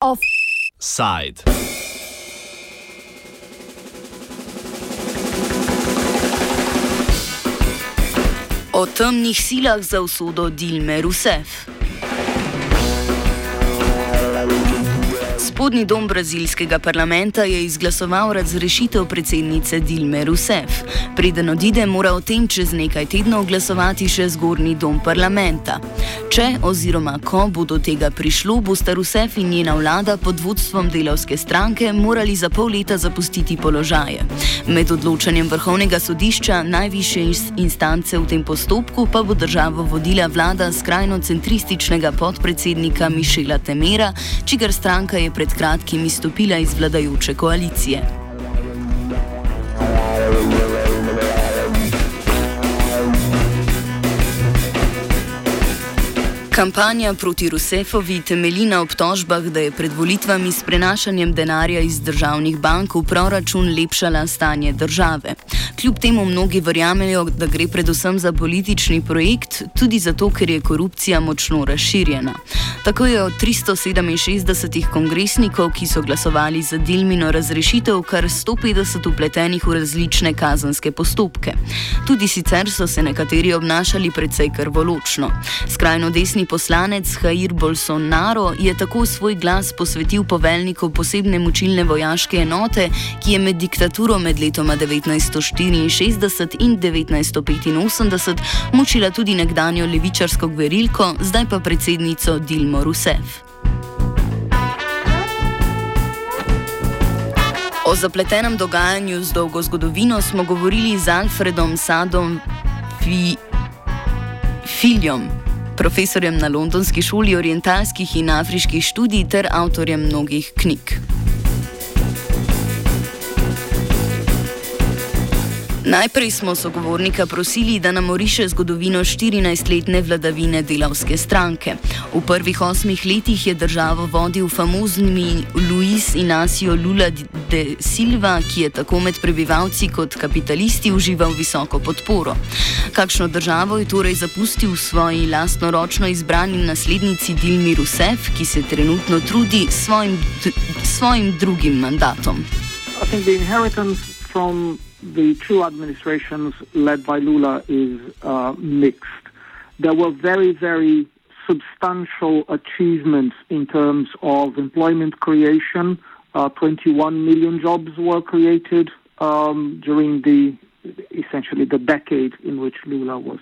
Offside. O temnih silah za usodo Dilme Rusev. Spodnji dom brazilskega parlamenta je izglasoval razrešitev predsednice Dilme Rousseff. Preden odide, mora o tem čez nekaj tednov glasovati še zgornji dom parlamenta. Če oziroma ko bo do tega prišlo, bosta Rousseff in njena vlada pod vodstvom delavske stranke morali za pol leta zapustiti položaje. Med odločanjem vrhovnega sodišča, najviše instance v tem postopku, pa bo državo vodila vlada skrajno centrističnega podpredsednika Mišela Temera, čigar stranka je pred kratkim izstopila iz vladajoče koalicije. Kampanja proti Rusefovi temelji na obtožbah, da je pred volitvami s prenašanjem denarja iz državnih bank v proračun lepšala stanje države. Kljub temu mnogi verjamejo, da gre predvsem za politični projekt, tudi zato, ker je korupcija močno razširjena. Tako je od 367 kongresnikov, ki so glasovali za Dilmino razrešitev, kar 150 upletenih v različne kazanske postopke. Tudi sicer so se nekateri obnašali precej krvoločno. Skrajno desni poslanec Jair Bolsonaro je tako svoj glas posvetil poveljniku posebne močilne vojaške enote, ki je med diktaturo med letoma 1964 in 1985 mučila tudi nekdanjo levičarsko gverilko, zdaj pa predsednico Dilmo Rousseff. O zapletenem dogajanju z dolgo zgodovino smo govorili z Alfredom Sadom Fi Filjom profesorjem na Londonski šoli orientalskih in afriških študij ter avtorjem mnogih knjig. Najprej smo sogovornika prosili, da nam oriše zgodovino 14-letne vladavine delavske stranke. V prvih osmih letih je državo vodil famozni Luis Inacio Lula de Silva, ki je tako med prebivalci kot kapitalisti užival visoko podporo. Kakšno državo je torej zapustil svoji lastnoročno izbrani naslednici Dilmi Rousseff, ki se trenutno trudi s svojim, svojim drugim mandatom? the two administrations led by Lula is uh, mixed. There were very, very substantial achievements in terms of employment creation. Uh, 21 million jobs were created um, during the essentially the decade in which Lula was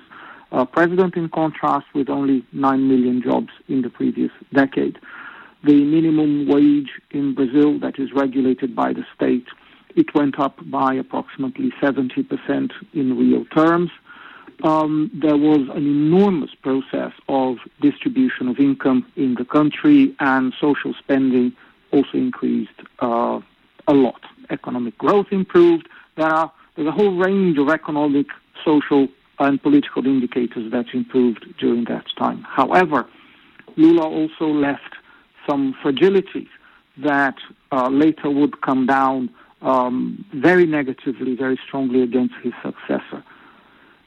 uh, president, in contrast with only 9 million jobs in the previous decade. The minimum wage in Brazil, that is regulated by the state, it went up by approximately 70% in real terms. Um, there was an enormous process of distribution of income in the country, and social spending also increased uh, a lot. Economic growth improved. There are there's a whole range of economic, social, and political indicators that improved during that time. However, Lula also left some fragilities that uh, later would come down um, very negatively, very strongly against his successor.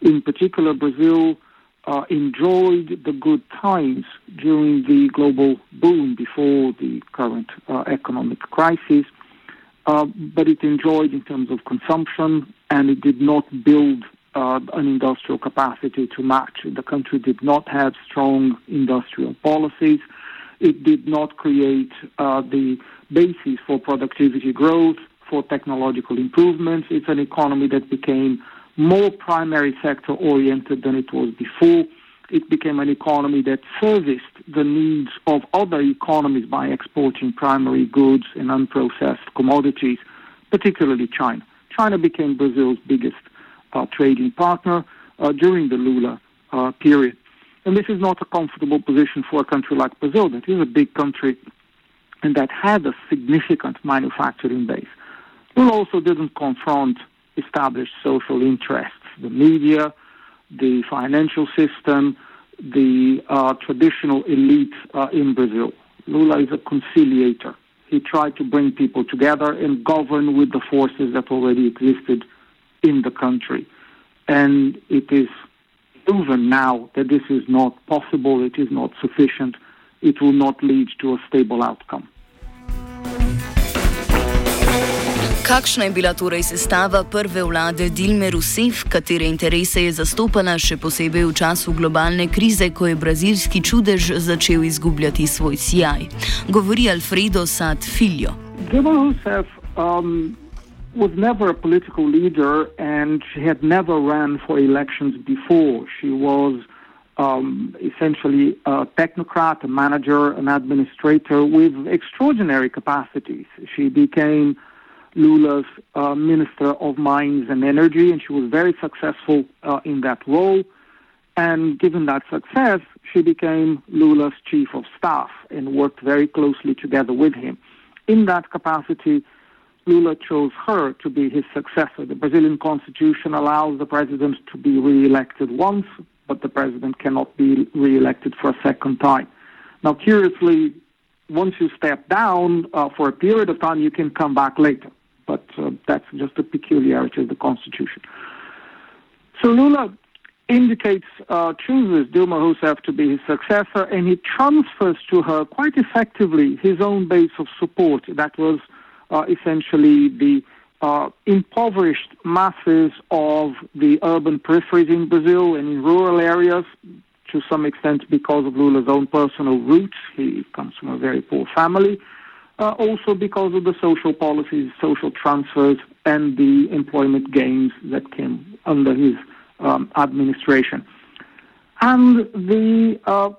In particular, Brazil uh, enjoyed the good times during the global boom before the current uh, economic crisis, uh, but it enjoyed in terms of consumption and it did not build uh, an industrial capacity to match. The country did not have strong industrial policies. It did not create uh, the basis for productivity growth for technological improvements. It's an economy that became more primary sector oriented than it was before. It became an economy that serviced the needs of other economies by exporting primary goods and unprocessed commodities, particularly China. China became Brazil's biggest uh, trading partner uh, during the Lula uh, period. And this is not a comfortable position for a country like Brazil, that is a big country and that had a significant manufacturing base. Lula also didn't confront established social interests, the media, the financial system, the uh, traditional elite uh, in Brazil. Lula is a conciliator. He tried to bring people together and govern with the forces that already existed in the country. And it is proven now that this is not possible, it is not sufficient, it will not lead to a stable outcome. Kakšna je bila torej sestava prve vlade Dilme Rousseff, katere interese je zastopala še posebej v času globalne krize, ko je brazilski čudež začel izgubljati svoj sijaj? Govori Alfredo Sad Filio. Dilma Rousseff um, was never a political leader and she had never ran for elections before. She was um, essentially a technocrat, a manager, an administrator with extraordinary capacities. She became Lula's uh, Minister of Mines and Energy, and she was very successful uh, in that role. And given that success, she became Lula's Chief of Staff and worked very closely together with him. In that capacity, Lula chose her to be his successor. The Brazilian constitution allows the president to be re-elected once, but the president cannot be re-elected for a second time. Now, curiously, once you step down uh, for a period of time, you can come back later uh, that's just a peculiarity of the Constitution. So Lula indicates, uh, chooses Dilma Rousseff to be his successor, and he transfers to her quite effectively his own base of support. That was uh, essentially the uh, impoverished masses of the urban peripheries in Brazil and in rural areas, to some extent because of Lula's own personal roots. He comes from a very poor family uh, also because of the social policies, social transfers, and the employment gains that came under his um, administration. And the uh,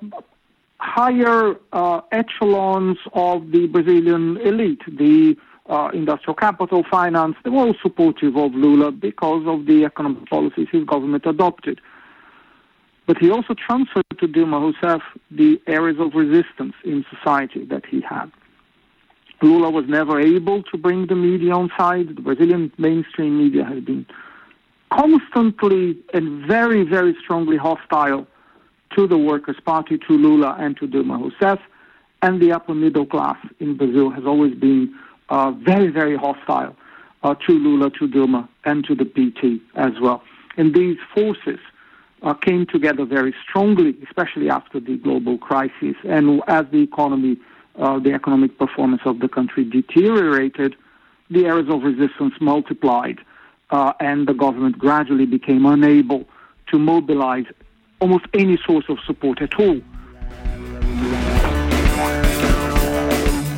higher uh, echelons of the Brazilian elite, the uh, industrial capital, finance, they were all supportive of Lula because of the economic policies his government adopted. But he also transferred to Dilma Rousseff the areas of resistance in society that he had. Lula was never able to bring the media on side. The Brazilian mainstream media has been constantly and very, very strongly hostile to the Workers' Party, to Lula, and to Dilma Rousseff. And the upper middle class in Brazil has always been uh, very, very hostile uh, to Lula, to Dilma, and to the PT as well. And these forces uh, came together very strongly, especially after the global crisis and as the economy uh, the economic performance of the country deteriorated, the areas of resistance multiplied, uh, and the government gradually became unable to mobilize almost any source of support at all.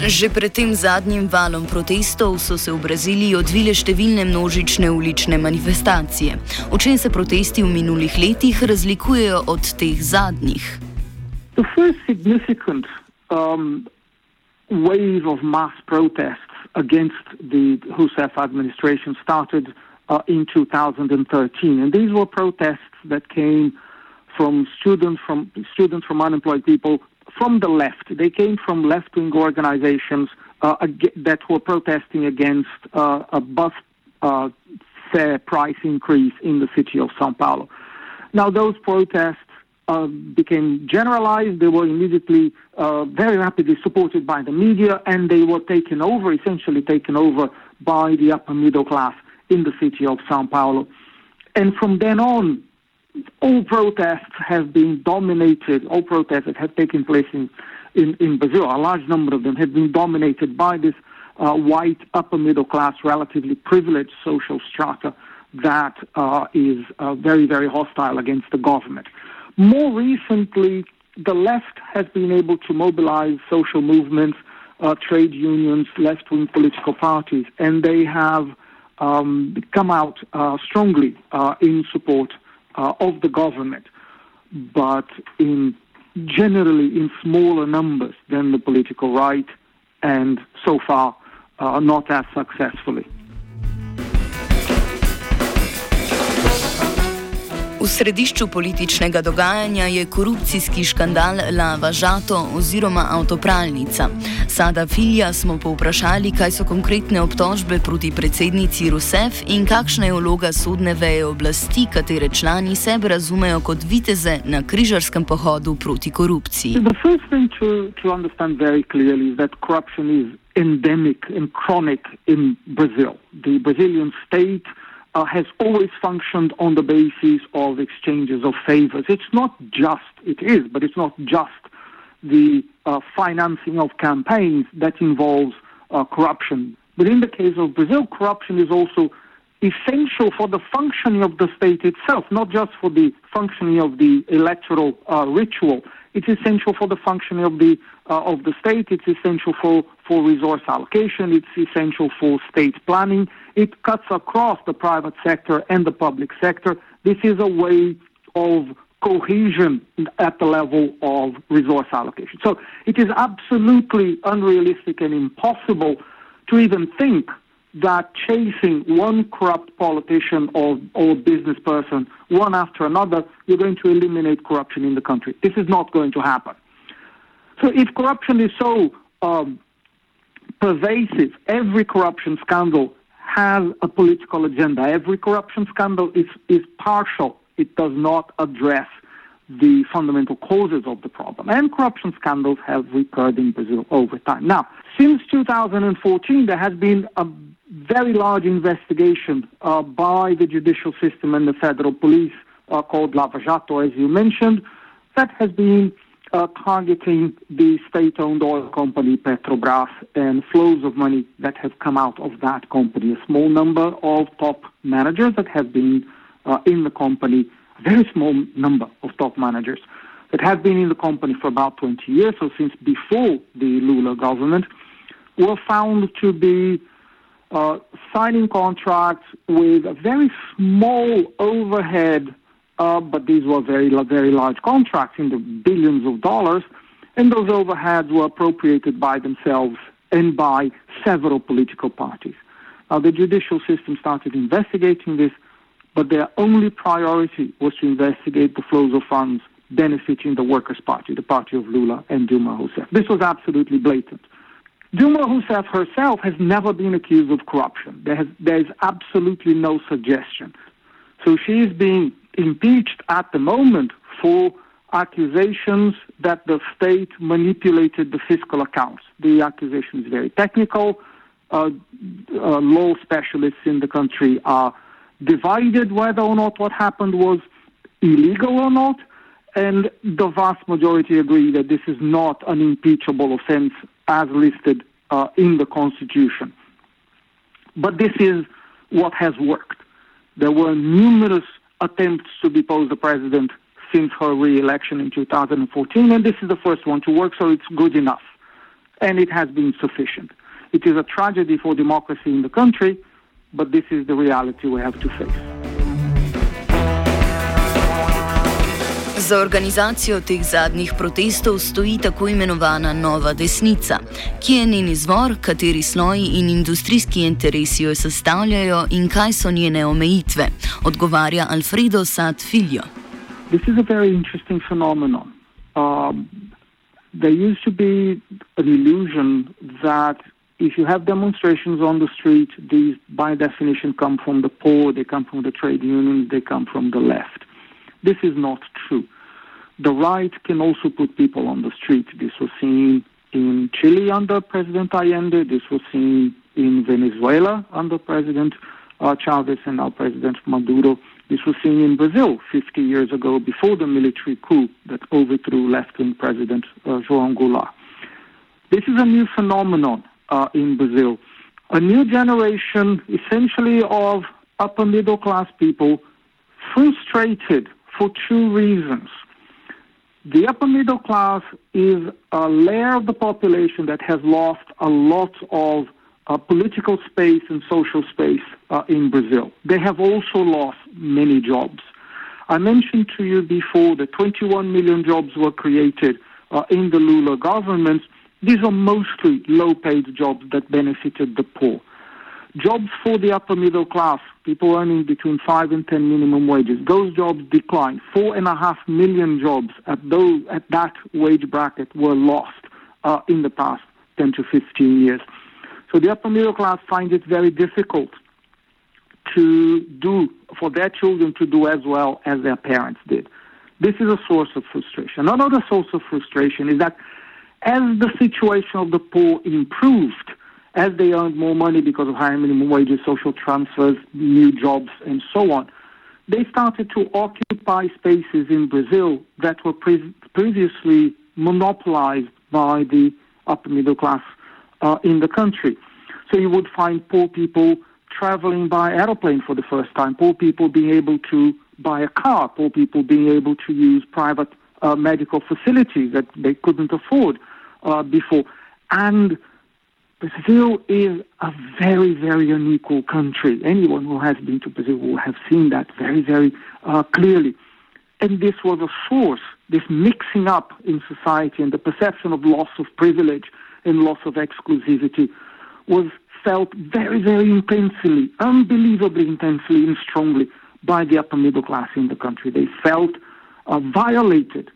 Že pred tem zadnjim valom protestov so se v Braziliji odvile številne množične ulične manifestacije. V čem se protesti v minulih letih razlikujejo od teh zadnjih? The first significant um, wave of mass protests against the Rousseff administration started uh, in 2013, and these were protests that came from students from students from unemployed people from the left. They came from left-wing organizations uh, that were protesting against uh, a bus uh, fare price increase in the city of São Paulo. Now, those protests uh, became generalized. They were immediately uh, very rapidly supported by the media, and they were taken over, essentially taken over by the upper middle class in the city of Sao Paulo. And from then on, all protests have been dominated, all protests that have taken place in, in, in Brazil, a large number of them have been dominated by this uh, white upper middle class, relatively privileged social strata that uh, is uh, very, very hostile against the government. More recently, the left has been able to mobilize social movements, uh, trade unions, left wing political parties, and they have um, come out uh, strongly uh, in support uh, of the government, but in generally in smaller numbers than the political right, and so far uh, not as successfully. V središču političnega dogajanja je korupcijski škandal Lava Žato oziroma avtopralnica. Sada Filja smo povprašali, kaj so konkretne obtožbe proti predsednici Rusef in kakšna je vloga sodne veje oblasti, katere člani sebe razumejo kot viteze na križarskem pohodu proti korupciji. Endemic and chronic in Brazil. The Brazilian state uh, has always functioned on the basis of exchanges of favors. It's not just, it is, but it's not just the uh, financing of campaigns that involves uh, corruption. But in the case of Brazil, corruption is also essential for the functioning of the state itself, not just for the functioning of the electoral uh, ritual. It's essential for the functioning of the uh, of the state. It's essential for, for resource allocation. It's essential for state planning. It cuts across the private sector and the public sector. This is a way of cohesion at the level of resource allocation. So it is absolutely unrealistic and impossible to even think that chasing one corrupt politician or, or business person one after another, you're going to eliminate corruption in the country. This is not going to happen. So if corruption is so um, pervasive, every corruption scandal has a political agenda. Every corruption scandal is, is partial. It does not address the fundamental causes of the problem. And corruption scandals have recurred in Brazil over time. Now, since 2014, there has been a very large investigation uh, by the judicial system and the federal police uh, called Lava Jato, as you mentioned, that has been uh, targeting the state-owned oil company Petrobras and flows of money that have come out of that company. A small number of top managers that have been uh, in the company, very small number of top managers that have been in the company for about 20 years, so since before the Lula government, were found to be uh, signing contracts with a very small overhead, uh, but these were very, very large contracts in the billions of dollars, and those overheads were appropriated by themselves and by several political parties. Now, the judicial system started investigating this, but their only priority was to investigate the flows of funds benefiting the Workers' Party, the party of Lula and Dilma Rousseff. This was absolutely blatant. Dilma Rousseff herself has never been accused of corruption. There, has, there is absolutely no suggestion. So she is being impeached at the moment for accusations that the state manipulated the fiscal accounts. The accusation is very technical. Uh, uh, law specialists in the country are divided whether or not what happened was illegal or not, and the vast majority agree that this is not an impeachable offense as listed uh, in the Constitution. But this is what has worked. There were numerous attempts to depose the president since her re-election in 2014, and this is the first one to work, so it's good enough. And it has been sufficient. It is a tragedy for democracy in the country, but this is the reality we have to face. Za organizacijo teh zadnjih protestov stoji tako imenovana Nova desnica. Kje je njen izvor, kateri sloji in industrijski interesi jo sestavljajo in kaj so njene omejitve, odgovarja Alfredo Sad Filio. This is a very interesting phenomenon. Um, there used to be an illusion that if you have demonstrations on the street, these by definition come from the poor, they come from the trade unions, they come from the left. This is not true. The right can also put people on the street. This was seen in Chile under President Allende. This was seen in Venezuela under President uh, Chavez and now President Maduro. This was seen in Brazil 50 years ago before the military coup that overthrew left-wing President uh, João Goulart. This is a new phenomenon uh, in Brazil. A new generation, essentially of upper middle class people, frustrated for two reasons. The upper middle class is a layer of the population that has lost a lot of uh, political space and social space uh, in Brazil. They have also lost many jobs. I mentioned to you before that 21 million jobs were created uh, in the Lula government. These are mostly low paid jobs that benefited the poor. Jobs for the upper middle class, people earning between 5 and 10 minimum wages, those jobs declined. Four and a half million jobs at, those, at that wage bracket were lost uh, in the past 10 to 15 years. So the upper middle class find it very difficult to do, for their children to do as well as their parents did. This is a source of frustration. Another source of frustration is that as the situation of the poor improved, as they earned more money because of higher minimum wages, social transfers, new jobs, and so on, they started to occupy spaces in Brazil that were pre- previously monopolized by the upper middle class uh, in the country. So you would find poor people traveling by aeroplane for the first time, poor people being able to buy a car, poor people being able to use private uh, medical facilities that they couldn't afford uh, before. And Brazil is a very, very unequal country. Anyone who has been to Brazil will have seen that very, very uh, clearly. And this was a source, this mixing up in society and the perception of loss of privilege and loss of exclusivity was felt very, very intensely, unbelievably intensely and strongly by the upper middle class in the country. They felt uh, violated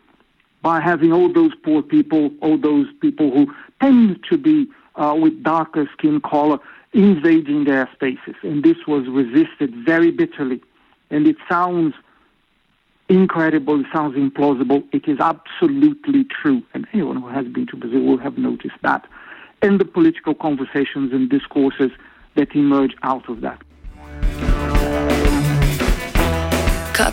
by having all those poor people, all those people who tend to be uh, with darker skin color invading their spaces. And this was resisted very bitterly. And it sounds incredible, it sounds implausible. It is absolutely true. And anyone who has been to Brazil will have noticed that. And the political conversations and discourses that emerge out of that.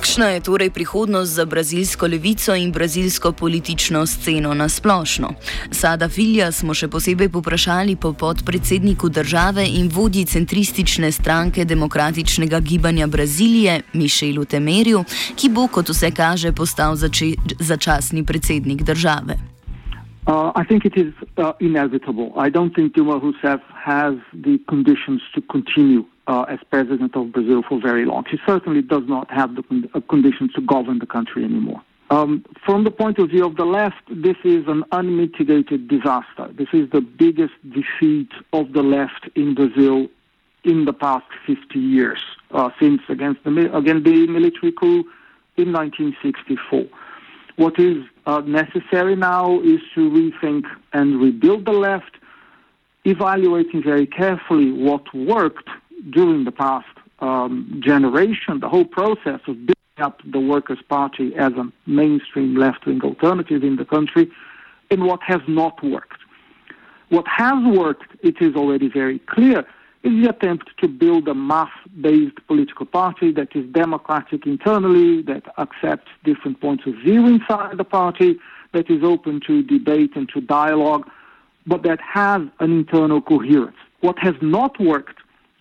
Kakšna je torej prihodnost za brazilsko levico in brazilsko politično sceno na splošno? Sada Filja smo še posebej poprašali po podpredsedniku države in vodji centristične stranke demokratičnega gibanja Brazilije, Mišelu Temerju, ki bo, kot vse kaže, postal zače začasni predsednik države. Uh, I think it is uh, inevitable. I don't think Dilma Rousseff has the conditions to continue uh, as president of Brazil for very long. She certainly does not have the con- uh, conditions to govern the country anymore. Um, from the point of view of the left, this is an unmitigated disaster. This is the biggest defeat of the left in Brazil in the past 50 years, uh, since against the, again, the military coup in 1964. What is uh, necessary now is to rethink and rebuild the left, evaluating very carefully what worked during the past um, generation, the whole process of building up the Workers' Party as a mainstream left wing alternative in the country, and what has not worked. What has worked, it is already very clear, is the attempt to build a mass based political party that is democratic internally, that accepts different points of view inside the party, that is open to debate and to dialogue, but that has an internal coherence. What has not worked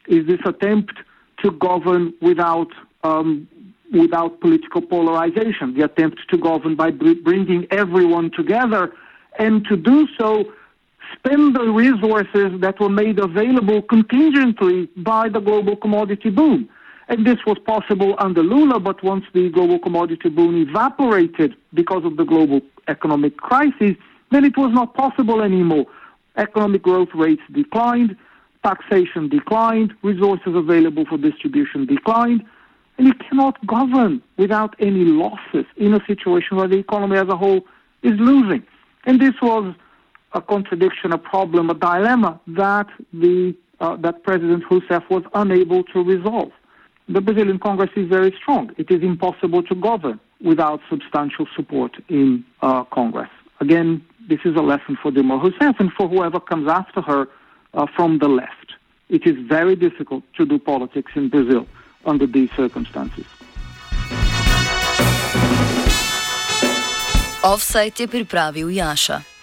is this attempt to govern without um, without political polarization, the attempt to govern by bringing everyone together, and to do so, spend the resources that were made available contingently by the global commodity boom. And this was possible under Lula, but once the global commodity boom evaporated because of the global economic crisis, then it was not possible anymore. Economic growth rates declined, taxation declined, resources available for distribution declined, and you cannot govern without any losses in a situation where the economy as a whole is losing. And this was a contradiction, a problem, a dilemma that the uh, that President Rousseff was unable to resolve. The Brazilian Congress is very strong. It is impossible to govern without substantial support in uh, Congress. Again, this is a lesson for Dilma Rousseff and for whoever comes after her uh, from the left. It is very difficult to do politics in Brazil under these circumstances. Offside je pripravil Jaša.